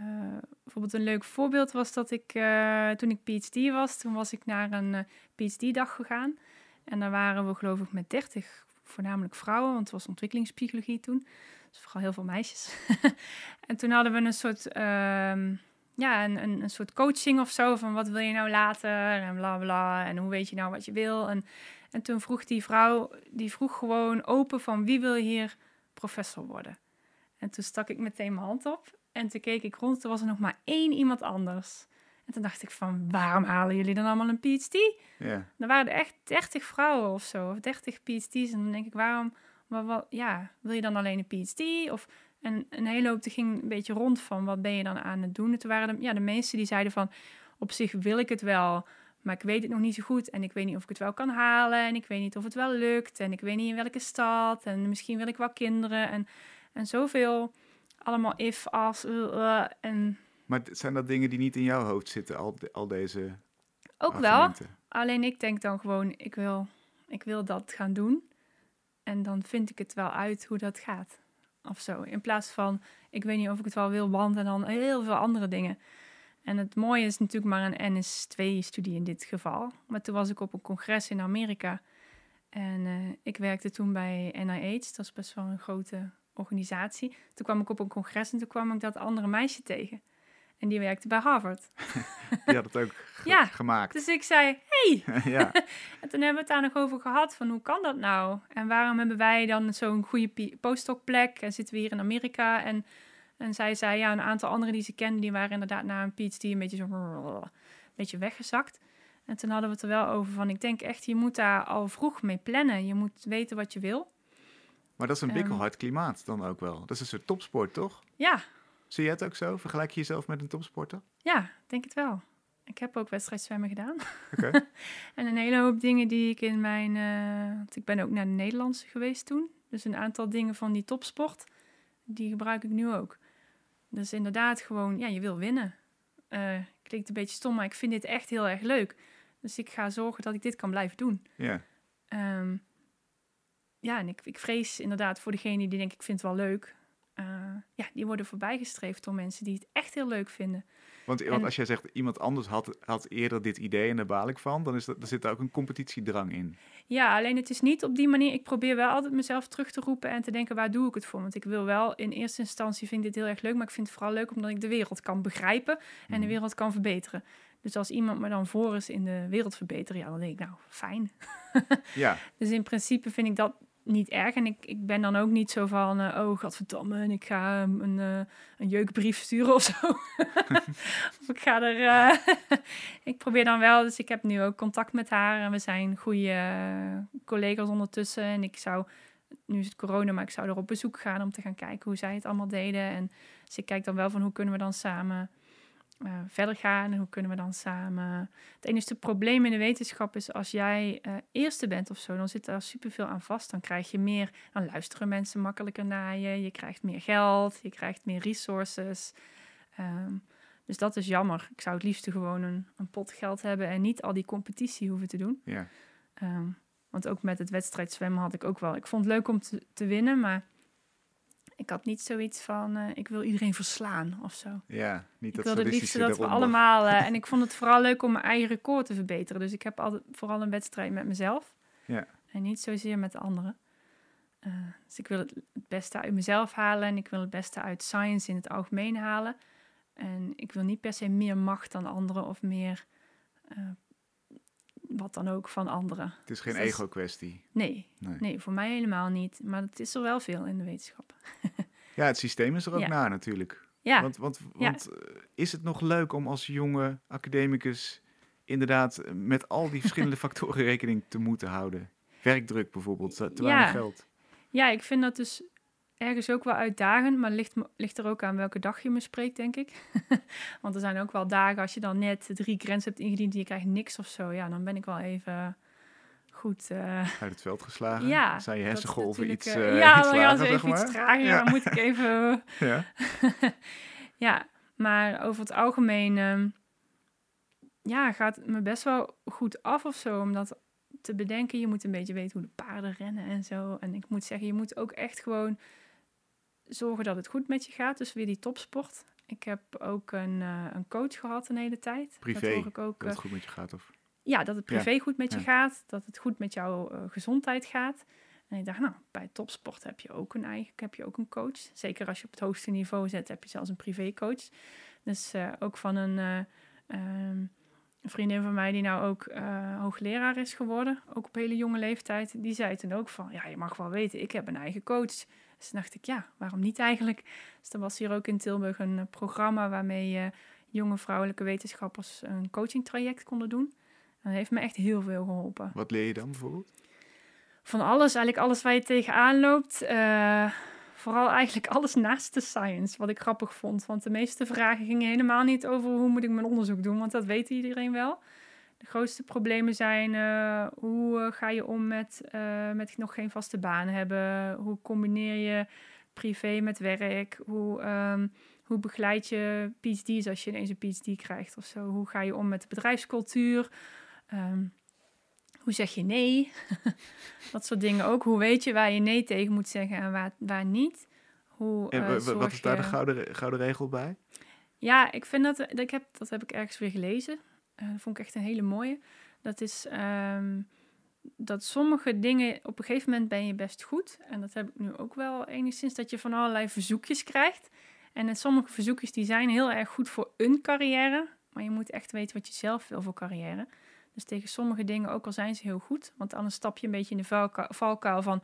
Uh, bijvoorbeeld een leuk voorbeeld was dat ik, uh, toen ik PhD was, toen was ik naar een uh, PhD-dag gegaan. En daar waren we geloof ik met 30, voornamelijk vrouwen, want het was ontwikkelingspsychologie toen. Dus vooral heel veel meisjes. en toen hadden we een soort ehm, ja, een, een, een soort coaching of zo. Van wat wil je nou later en bla bla. En hoe weet je nou wat je wil. En, en toen vroeg die vrouw, die vroeg gewoon open van wie wil hier professor worden. En toen stak ik meteen mijn hand op. En toen keek ik rond, toen was er nog maar één iemand anders. En toen dacht ik van, waarom halen jullie dan allemaal een PhD? Ja. Er waren er echt 30 vrouwen of zo, of 30 PhD's. En dan denk ik, waarom, maar wat, ja, wil je dan alleen een PhD? Of en een hele hoop ging een beetje rond van wat ben je dan aan het doen. En toen waren de, ja, de meesten die zeiden van op zich wil ik het wel, maar ik weet het nog niet zo goed. En ik weet niet of ik het wel kan halen. En ik weet niet of het wel lukt. En ik weet niet in welke stad. En misschien wil ik wel kinderen. En, en zoveel allemaal if, als, uh, en... Maar zijn dat dingen die niet in jouw hoofd zitten, al, al deze Ook argumenten? wel. Alleen ik denk dan gewoon, ik wil, ik wil dat gaan doen. En dan vind ik het wel uit hoe dat gaat of zo. In plaats van, ik weet niet of ik het wel wil, want en dan heel veel andere dingen. En het mooie is natuurlijk maar een NS2-studie in dit geval. Maar toen was ik op een congres in Amerika. En uh, ik werkte toen bij NIH, dat is best wel een grote organisatie. Toen kwam ik op een congres en toen kwam ik dat andere meisje tegen. En die werkte bij Harvard. Die had het ook ge ja, gemaakt. Dus ik zei, hey! ja. en toen hebben we het daar nog over gehad, van hoe kan dat nou? En waarom hebben wij dan zo'n goede postdoc plek en zitten we hier in Amerika? En, en zij zei, ja, een aantal anderen die ze kenden, die waren inderdaad na een PhD een beetje zo... een beetje weggezakt. En toen hadden we het er wel over van, ik denk echt, je moet daar al vroeg mee plannen. Je moet weten wat je wil. Maar dat is een bikkelhard klimaat dan ook wel. Dat is een soort topsport, toch? Ja, Zie je het ook zo? Vergelijk je jezelf met een topsporter? Ja, denk het wel. Ik heb ook wedstrijdzwemmen gedaan. Oké. en een hele hoop dingen die ik in mijn... Uh, want ik ben ook naar de Nederlandse geweest toen. Dus een aantal dingen van die topsport, die gebruik ik nu ook. Dus inderdaad gewoon, ja, je wil winnen. Uh, klinkt een beetje stom, maar ik vind dit echt heel erg leuk. Dus ik ga zorgen dat ik dit kan blijven doen. Ja. Um, ja, en ik, ik vrees inderdaad voor degene die denkt, ik vind het wel leuk uh, ja, die worden voorbijgestreefd door mensen die het echt heel leuk vinden. Want, En- want als jij zegt, iemand anders had, had eerder dit idee en daar baal ik van, dan is dat, er zit daar ook een competitiedrang in. Ja, alleen het is niet op die manier. Ik probeer wel altijd mezelf terug te roepen en te denken, waar doe ik het voor? Want ik wil wel, in eerste instantie vind ik dit heel erg leuk, maar ik vind het vooral leuk omdat ik de wereld kan begrijpen en de Mhm. wereld kan verbeteren. Dus als iemand me dan voor is in de wereld verbeteren, ja, dan denk ik, nou, fijn. Ja, Dus in principe vind ik dat niet erg. En ik, ik ben dan ook niet zo van, eh, oh, godverdomme, en ik ga hem een, eh, een jeukbrief sturen of zo. ik ga er... eh, ik probeer dan wel, dus ik heb nu ook contact met haar. En we zijn goede eh, collega's ondertussen. En ik zou, nu is het corona, maar ik zou er op bezoek gaan om te gaan kijken hoe zij het allemaal deden. En dus ik kijk dan wel van, hoe kunnen we dan samen eh, verder gaan en hoe kunnen we dan samen. Het enige probleem in de wetenschap is als jij eh, eerste bent of zo, dan zit daar superveel aan vast. Dan krijg je meer, dan luisteren mensen makkelijker naar je. Je krijgt meer geld, je krijgt meer resources. Ehm, dus dat is jammer. Ik zou het liefst gewoon een, een, pot geld hebben en niet al die competitie hoeven te doen. Ja. Ehm, want ook met het wedstrijd zwemmen had ik ook wel. Ik vond het leuk om te, te winnen, maar ik had niet zoiets van, uh, ik wil iedereen verslaan of zo. Ja, niet dat Ik wilde het liefst dat we allemaal... Uh, en ik vond het vooral leuk om mijn eigen record te verbeteren. Dus ik heb altijd vooral een wedstrijd met mezelf. Ja. En niet zozeer met de anderen. Uh, dus ik wil het, het beste uit mezelf halen. En ik wil het beste uit science in het algemeen halen. En ik wil niet per se meer macht dan anderen of meer wat dan ook van anderen. Het is geen dus ego-kwestie. Nee, nee, nee, voor mij helemaal niet. Maar het is er wel veel in de wetenschap. ja, het systeem is er ook ja. naar natuurlijk. Ja. Want, want, want eh, is het nog leuk om als jonge academicus inderdaad met al die verschillende factoren rekening te moeten houden? Werkdruk bijvoorbeeld, te weinig geld. Ja, ik vind dat dus ergens ook wel uitdagend, maar ligt, ligt er ook aan welke dag je me spreekt, denk ik. Want er zijn ook wel dagen als je dan net drie grenzen hebt ingediend en je krijgt niks of zo. Ja, dan ben ik wel even goed... Uh... Uit het veld geslagen? Ja. Zijn je hersengolven iets uh, Ja, iets lager, ze even iets trager. Ja. Dan moet ik even... ja. ja, maar over het algemeen... Um, ja, gaat het me best wel goed af of zo. Omdat te bedenken, je moet een beetje weten hoe de paarden rennen en zo. En ik moet zeggen, je moet ook echt gewoon zorgen dat het goed met je gaat. Dus weer die topsport. Ik heb ook een, uh, een coach gehad een hele tijd. Privé, dat, ik ook, dat het goed met je gaat? Of? Ja, dat het privé goed met je gaat. Dat het goed met jouw uh, gezondheid gaat. En ik dacht, nou, bij topsport heb je ook een eigen, heb je ook een coach. Zeker als je op het hoogste niveau zit, heb je zelfs een privécoach. Dus uh, ook van een, um, een, vriendin van mij die nou ook hoogleraar is geworden, ook op hele jonge leeftijd, die zei toen ook van, ja, je mag wel weten, ik heb een eigen coach. Dus dacht ik, ja, waarom niet eigenlijk? Dus er was hier ook in Tilburg een eh, programma waarmee uh, jonge vrouwelijke wetenschappers een coachingtraject konden doen. En dat heeft me echt heel veel geholpen. Wat leer je dan bijvoorbeeld? Van alles, eigenlijk alles waar je tegenaan loopt. Uh, vooral eigenlijk alles naast de science, wat ik grappig vond. Want de meeste vragen gingen helemaal niet over hoe moet ik mijn onderzoek doen, want dat weet iedereen wel. De grootste problemen zijn uh, hoe uh, ga je om met, uh, met nog geen vaste baan hebben? Hoe combineer je privé met werk? Hoe, um, hoe begeleid je PhD's als je ineens een PhD krijgt of zo? Hoe ga je om met de bedrijfscultuur? Um, hoe zeg je nee? dat soort dingen ook. Hoe weet je waar je nee tegen moet zeggen en waar, waar niet? Hoe, en wat is daar de gouden, gouden regel bij? Ja, ik vind dat, ik heb, dat heb ik ergens weer gelezen. Uh, dat vond ik echt een hele mooie. Dat is um, dat sommige dingen, op een gegeven moment ben je best goed. En dat heb ik nu ook wel enigszins, dat je van allerlei verzoekjes krijgt. En sommige verzoekjes die zijn heel erg goed voor een carrière. Maar je moet echt weten wat je zelf wil voor carrière. Dus tegen sommige dingen, ook al zijn ze heel goed. Want anders stap je een beetje in de valkuil van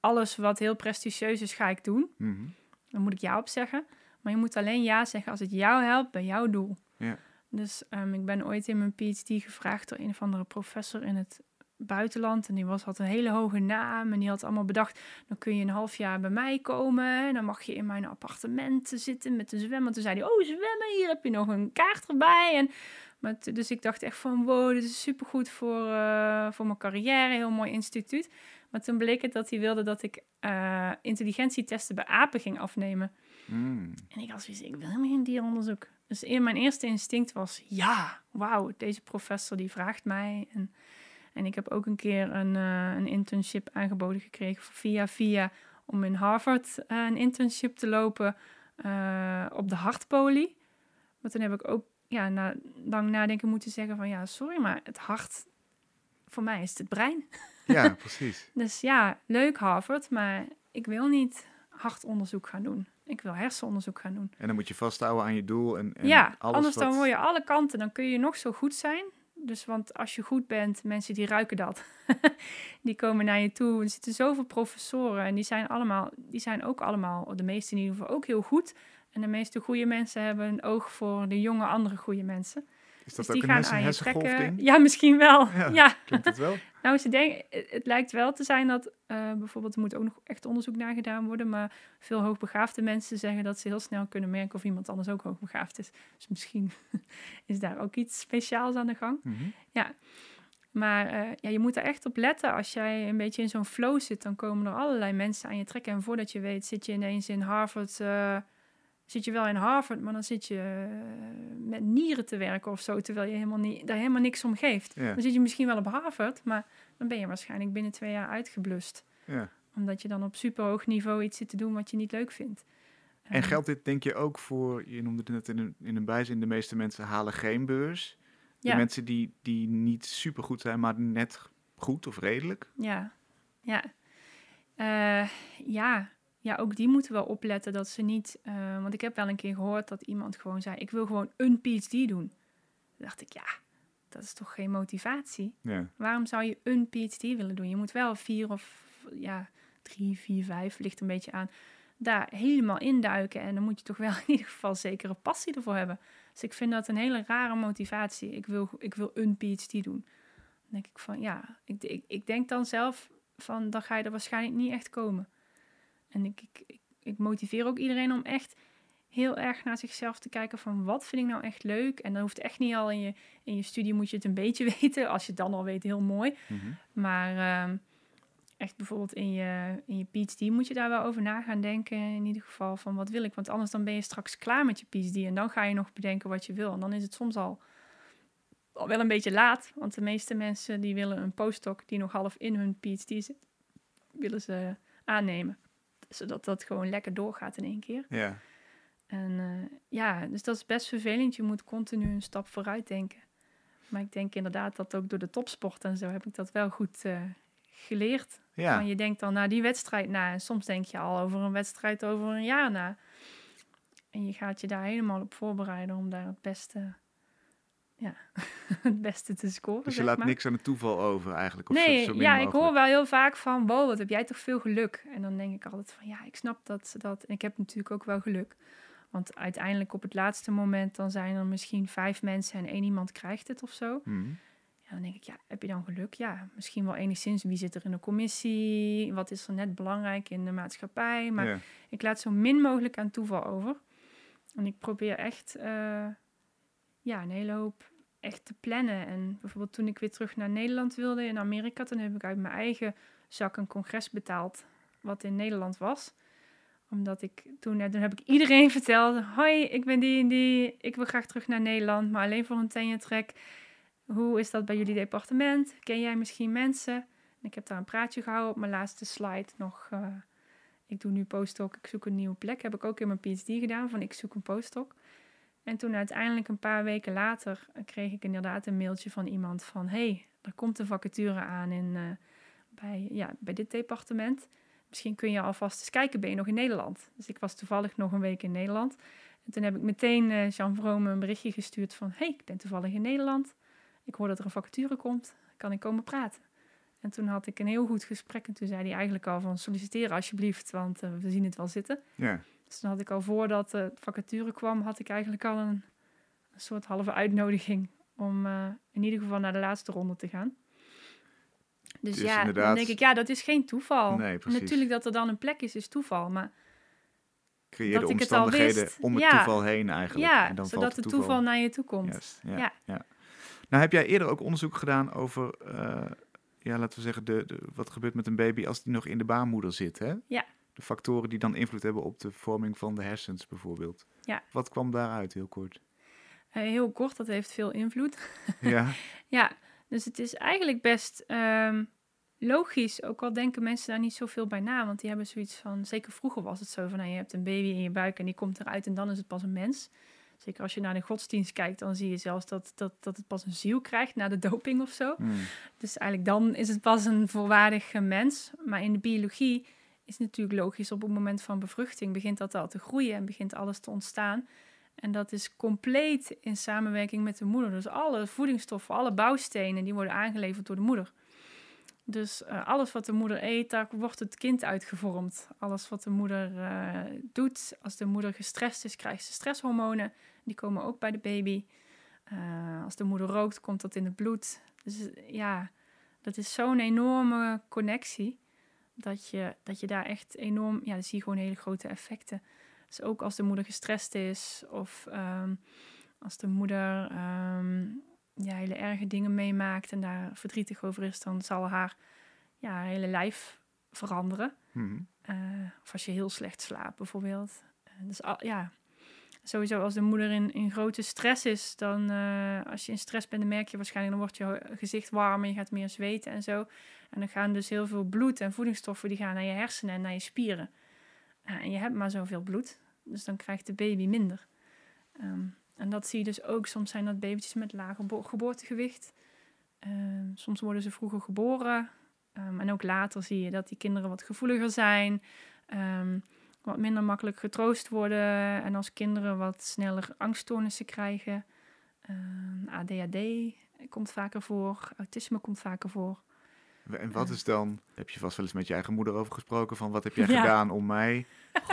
alles wat heel prestigieus is, ga ik doen. Mm -hmm. Dan moet ik ja op zeggen. Maar je moet alleen ja zeggen als het jou helpt bij jouw doel. Ja. Dus um, ik ben ooit in mijn PhD gevraagd door een of andere professor in het buitenland. En die was, had een hele hoge naam. En die had allemaal bedacht, dan kun je een half jaar bij mij komen. En dan mag je in mijn appartement zitten met een zwemmen. Toen zei hij, oh zwemmen, hier heb je nog een kaart erbij. En, maar dus ik dacht echt van, wow, dit is supergoed voor, uh, voor mijn carrière. Heel mooi instituut. Maar toen bleek het dat hij wilde dat ik uh, intelligentietesten bij apen ging afnemen. Mm. En ik had zoiets, ik wil helemaal geen dieronderzoek. Dus in mijn eerste instinct was, ja, wauw, deze professor die vraagt mij. En, en ik heb ook een keer een, uh, een internship aangeboden gekregen via via om in Harvard uh, een internship te lopen uh, op de hartpolie. Maar toen heb ik ook ja, na lang nadenken moeten zeggen van ja, sorry, maar het hart, voor mij is het, het brein. Ja, precies. dus ja, leuk Harvard, maar ik wil niet hartonderzoek gaan doen. Ik wil hersenonderzoek gaan doen. En dan moet je vasthouden aan je doel. En, en ja, alles anders wat... dan hoor je alle kanten. Dan kun je nog zo goed zijn. Dus want als je goed bent, mensen die ruiken dat. die komen naar je toe. Er zitten zoveel professoren en die zijn allemaal, die zijn ook allemaal, de meeste in ieder geval ook heel goed. En de meeste goede mensen hebben een oog voor de jonge andere goede mensen. Is dat dus ook die een gaan hersen, aan je trekken. ding? Ja, misschien wel. Ja, Ja, Klinkt het wel? Nou, ze denken, het, het lijkt wel te zijn dat eh, bijvoorbeeld, er moet ook nog echt onderzoek naar gedaan worden, maar veel hoogbegaafde mensen zeggen dat ze heel snel kunnen merken of iemand anders ook hoogbegaafd is. Dus misschien is daar ook iets speciaals aan de gang. Mhm. Ja, maar eh, ja, je moet er echt op letten. Als jij een beetje in zo'n flow zit, dan komen er allerlei mensen aan je trekken. En voordat je weet, zit je ineens in Harvard. eh, zit je wel in Harvard, maar dan zit je eh, met nieren te werken of zo. Terwijl je helemaal niet, daar helemaal niks om geeft. Ja. Dan zit je misschien wel op Harvard, maar dan ben je waarschijnlijk binnen twee jaar uitgeblust. Ja. Omdat je dan op superhoog niveau iets zit te doen wat je niet leuk vindt. En Eh, geldt dit denk je ook voor, je noemde het net in een, in een bijzin, de meeste mensen halen geen beurs. De Ja. mensen die, die niet super goed zijn, maar net goed of redelijk. Ja, ja. Eh, ja. Ja, ook die moeten wel opletten dat ze niet... eh, want ik heb wel een keer gehoord dat iemand gewoon zei... ik wil gewoon een PhD doen. Toen dacht ik, ja, dat is toch geen motivatie? Ja. Waarom zou je een PhD willen doen? Je moet wel vier of ja, drie, vier, vijf, ligt een beetje aan... daar helemaal induiken. En dan moet je toch wel in ieder geval zekere passie ervoor hebben. Dus ik vind dat een hele rare motivatie. Ik wil, ik wil een PhD doen. Dan denk ik van, ja, ik, ik, ik denk dan zelf van, dan ga je er waarschijnlijk niet echt komen. En ik, ik, ik, ik motiveer ook iedereen om echt heel erg naar zichzelf te kijken van, wat vind ik nou echt leuk? En dan hoeft echt niet al in je, in je studie moet je het een beetje weten. Als je het dan al weet, heel mooi. Mhm. Maar ehm, echt bijvoorbeeld in je, in je PhD moet je daar wel over na gaan denken. In ieder geval van wat wil ik. Want anders dan ben je straks klaar met je PhD. En dan ga je nog bedenken wat je wil. En dan is het soms al, al wel een beetje laat. Want de meeste mensen die willen een postdoc die nog half in hun PhD zit, willen ze aannemen. Zodat dat gewoon lekker doorgaat in één keer. Ja. En eh, ja, dus dat is best vervelend. Je moet continu een stap vooruit denken. Maar ik denk inderdaad dat ook door de topsport en zo heb ik dat wel goed eh, geleerd. Ja. Van je denkt dan naar die wedstrijd na. En soms denk je al over een wedstrijd over een jaar na. En je gaat je daar helemaal op voorbereiden om daar het beste, ja, het beste te scoren. Dus je laat maar. niks aan het toeval over eigenlijk. Of Nee, zo ja, ik hoor wel heel vaak van, wow, wat heb jij toch veel geluk. En dan denk ik altijd van, ja, ik snap dat ze dat... En ik heb natuurlijk ook wel geluk. Want uiteindelijk op het laatste moment, dan zijn er misschien vijf mensen en één iemand krijgt het of zo. Mhm. Ja, dan denk ik, ja, heb je dan geluk? Ja, misschien wel enigszins. Wie zit er in de commissie? Wat is er net belangrijk in de maatschappij? Maar Ja. ik laat zo min mogelijk aan toeval over. En ik probeer echt eh, ja, een hele hoop echt te plannen. En bijvoorbeeld toen ik weer terug naar Nederland wilde in Amerika, toen heb ik uit mijn eigen zak een congres betaald, wat in Nederland was. Omdat ik toen, eh, toen heb ik iedereen verteld, hoi, ik ben die en die, ik wil graag terug naar Nederland, maar alleen voor een track. Hoe is dat bij jullie departement? Ken jij misschien mensen? En ik heb daar een praatje gehouden op mijn laatste slide nog. eh, ik doe nu postdoc, ik zoek een nieuwe plek. Heb ik ook in mijn PhD gedaan, van ik zoek een postdoc. En toen uiteindelijk een paar weken later kreeg ik inderdaad een mailtje van iemand van... hey, er komt een vacature aan in, eh, bij, ja, bij dit departement. Misschien kun je alvast eens kijken, ben je nog in Nederland? Dus ik was toevallig nog een week in Nederland. En toen heb ik meteen eh Jean Vrome een berichtje gestuurd van... hey, ik ben toevallig in Nederland. Ik hoor dat er een vacature komt. Kan ik komen praten? En toen had ik een heel goed gesprek. En toen zei hij eigenlijk al van solliciteer alsjeblieft, want eh, we zien het wel zitten. Ja. Dus toen had ik al voordat de vacature kwam, had ik eigenlijk al een, een soort halve uitnodiging om eh, in ieder geval naar de laatste ronde te gaan. Dus, ja, dan inderdaad- denk ik, ja, dat is geen toeval. Nee, precies. Natuurlijk dat er dan een plek is, is toeval. Maar Creëer de het omstandigheden om het Ja. toeval heen eigenlijk. ja, en dan zodat het toeval naar je toe komt. Ja, Ja. ja. Nou heb jij eerder ook onderzoek gedaan over, eh, ja, laten we zeggen, de, de, wat gebeurt met een baby als die nog in de baarmoeder zit, hè? Ja. De factoren die dan invloed hebben op de vorming van de hersens bijvoorbeeld. Ja. Wat kwam daaruit, heel kort? Eh, heel kort, dat heeft veel invloed. ja, Ja, dus het is eigenlijk best ehm, logisch. Ook al denken mensen daar niet zoveel bij na. Want die hebben zoiets van, zeker vroeger was het zo van, nou, je hebt een baby in je buik en die komt eruit en dan is het pas een mens. Zeker als je naar de godsdienst kijkt, dan zie je zelfs dat, dat, dat het pas een ziel krijgt na de doping of zo. Hmm. Dus eigenlijk dan is het pas een volwaardige mens. Maar in de biologie is natuurlijk logisch, op het moment van bevruchting begint dat al te groeien en begint alles te ontstaan. En dat is compleet in samenwerking met de moeder. Dus alle voedingsstoffen, alle bouwstenen, die worden aangeleverd door de moeder. Dus eh, alles wat de moeder eet, daar wordt het kind uitgevormd. Alles wat de moeder eh, doet, als de moeder gestrest is, krijgt ze stresshormonen. Die komen ook bij de baby. Eh, als de moeder rookt, komt dat in het bloed. Dus ja, Dat is zo'n enorme connectie. Dat je, dat je daar echt enorm, ja, dan zie je gewoon hele grote effecten. Dus ook als de moeder gestrest is of ehm, als de moeder ehm, ja, hele erge dingen meemaakt en daar verdrietig over is, dan zal haar, ja, haar hele lijf veranderen. Mhm. Eh, of als je heel slecht slaapt bijvoorbeeld. Eh, dus al, ja, sowieso als de moeder in, in grote stress is, dan eh, als je in stress bent, dan merk je waarschijnlijk, dan wordt je gezicht warmer, je gaat meer zweten en zo. En dan gaan dus heel veel bloed en voedingsstoffen, die gaan naar je hersenen en naar je spieren. Ja, en je hebt maar zoveel bloed, dus dan krijgt de baby minder. Ehm, en dat zie je dus ook. Soms zijn dat babytjes met lager bo- geboortegewicht. Ehm, soms worden ze vroeger geboren. Ehm, en ook later zie je dat die kinderen wat gevoeliger zijn. Wat minder makkelijk getroost worden. En als kinderen wat sneller angststoornissen krijgen. Ehm, ADHD komt vaker voor. Autisme komt vaker voor. En wat is dan, heb je vast wel eens met je eigen moeder over gesproken, van wat heb jij Ja. gedaan om mij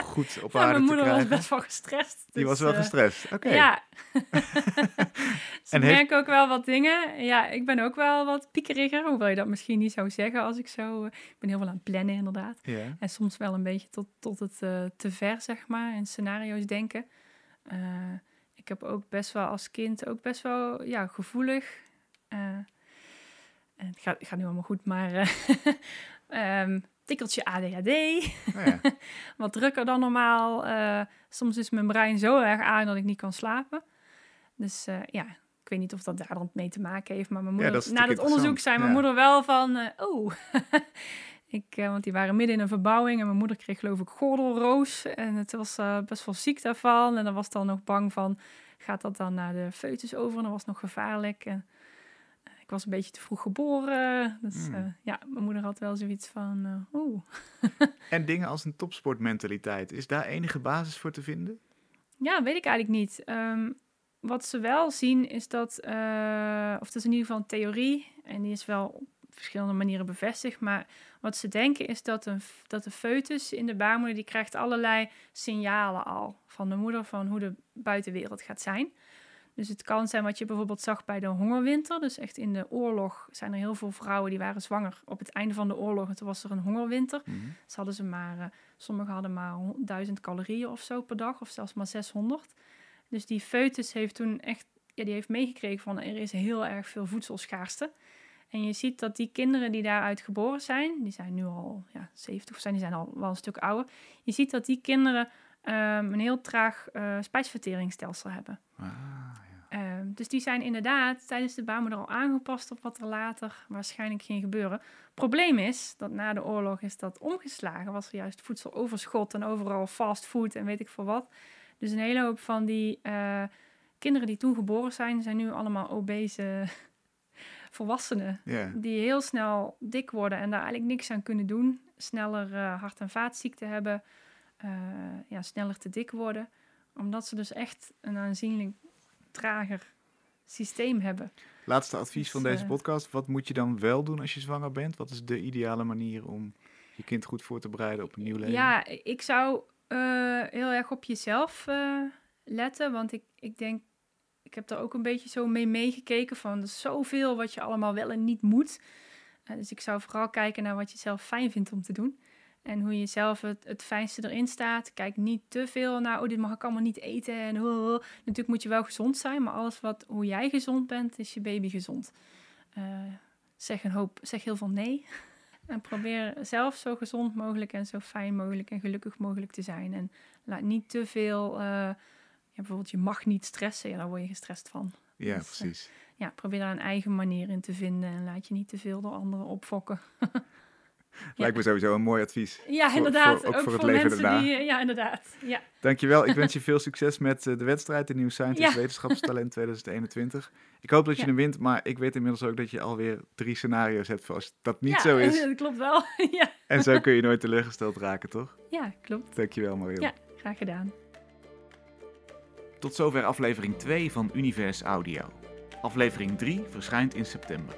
goed op Ja, aarde mijn te moeder was krijgen? best wel gestrest. Die was dus, wel eh, gestrest, oké. Ja. En heeft- merken ook wel wat dingen. Ja, ik ben ook wel wat piekeriger, hoewel je dat misschien niet zou zeggen als ik zo... eh, ik ben heel veel aan het plannen, inderdaad. Ja. En soms wel een beetje tot, tot het eh, te ver, zeg maar, en scenario's denken. Ik heb ook best wel als kind ook best wel ja, gevoelig. Eh, en het gaat, het gaat nu allemaal goed, maar ehm, tikkeltje ADHD, Nou ja. wat drukker dan normaal. Eh, soms is mijn brein zo erg aan dat ik niet kan slapen. Dus ja, ik weet niet of dat daar dan mee te maken heeft. Maar mijn Ja, moeder, dat na dat onderzoek zei mijn moeder wel van, oh, ik, want die waren midden in een verbouwing en mijn moeder kreeg geloof ik gordelroos. En het was best wel ziek daarvan. En dan was dan nog bang van, gaat dat dan naar de foetus over? En dat was nog gevaarlijk. En, ik was een beetje te vroeg geboren. Dus Hmm. eh, ja, mijn moeder had wel zoiets van, eh, oeh. En dingen als een topsportmentaliteit, is daar enige basis voor te vinden? Ja, weet ik eigenlijk niet. Ehm, wat ze wel zien is dat, eh, of dat is in ieder geval een theorie, en die is wel op verschillende manieren bevestigd, maar wat ze denken is dat, een, dat de foetus in de baarmoeder, die krijgt allerlei signalen al van de moeder van hoe de buitenwereld gaat zijn. Dus het kan zijn wat je bijvoorbeeld zag bij de hongerwinter. Dus echt in de oorlog zijn er heel veel vrouwen die waren zwanger op het einde van de oorlog. En toen was er een hongerwinter. Ze hadden ze maar, eh, sommigen hadden maar hon- 1000 calorieën of zo per dag, of zelfs maar 600. Dus die foetus heeft toen echt, ja, die heeft meegekregen van er is heel erg veel voedselschaarste. En je ziet dat die kinderen die daaruit geboren zijn, die zijn nu al ja, 70 of zijn, die zijn al wel een stuk ouder. Je ziet dat die kinderen ehm, een heel traag eh spijsverteringsstelsel hebben. Ah, Ehm, dus die zijn inderdaad tijdens de baarmoeder al aangepast op wat er later waarschijnlijk ging gebeuren. Probleem is dat na de oorlog is dat omgeslagen. Was er juist voedseloverschot en overal fastfood en weet ik veel wat. Dus een hele hoop van die eh, kinderen die toen geboren zijn, zijn nu allemaal obese volwassenen. ja. Die heel snel dik worden en daar eigenlijk niks aan kunnen doen. Sneller eh, hart- en vaatziekten hebben. Eh, ja, sneller te dik worden. Omdat ze dus echt een aanzienlijk trager systeem hebben. Laatste advies Dus, van deze eh, podcast. Wat moet je dan wel doen als je zwanger bent? Wat is de ideale manier om je kind goed voor te bereiden op een nieuw leven? Ja, ik zou eh, heel erg op jezelf letten. Want ik, ik denk, ik heb daar ook een beetje zo mee meegekeken van er is zoveel wat je allemaal wel en niet moet. Dus ik zou vooral kijken naar wat je zelf fijn vindt om te doen. En hoe je zelf het, het fijnste erin staat. Kijk niet te veel naar, oh, dit mag ik allemaal niet eten. En, oh, oh. Natuurlijk moet je wel gezond zijn, maar alles wat, hoe jij gezond bent, is je baby gezond. Eh, zeg, een hoop, zeg heel veel nee. En probeer zelf zo gezond mogelijk en zo fijn mogelijk en gelukkig mogelijk te zijn. En laat niet te veel, eh, ja, bijvoorbeeld je mag niet stressen, ja, daar word je gestrest van. Ja, Dus, eh, precies. Ja, probeer daar een eigen manier in te vinden en laat je niet te veel door anderen opfokken. Lijkt me sowieso een mooi advies. Ja, inderdaad. voor- ook ook voor voor, het leven mensen daarna. die, eh, ja, inderdaad. Ja. Dankjewel. Ik wens je veel succes met eh, de wedstrijd, de Nieuw Scientist Ja. Wetenschapstalent 2021. Ik hoop dat je Ja. hem wint, maar ik weet inmiddels ook dat je alweer drie scenario's hebt voor als dat niet ja, zo is. dat klopt wel. ja. En zo kun je nooit teleurgesteld raken, toch? ja, klopt. Dankjewel, Mariel. Ja. Graag gedaan. Tot zover aflevering 2 van Univers Audio. Aflevering 3 verschijnt in september.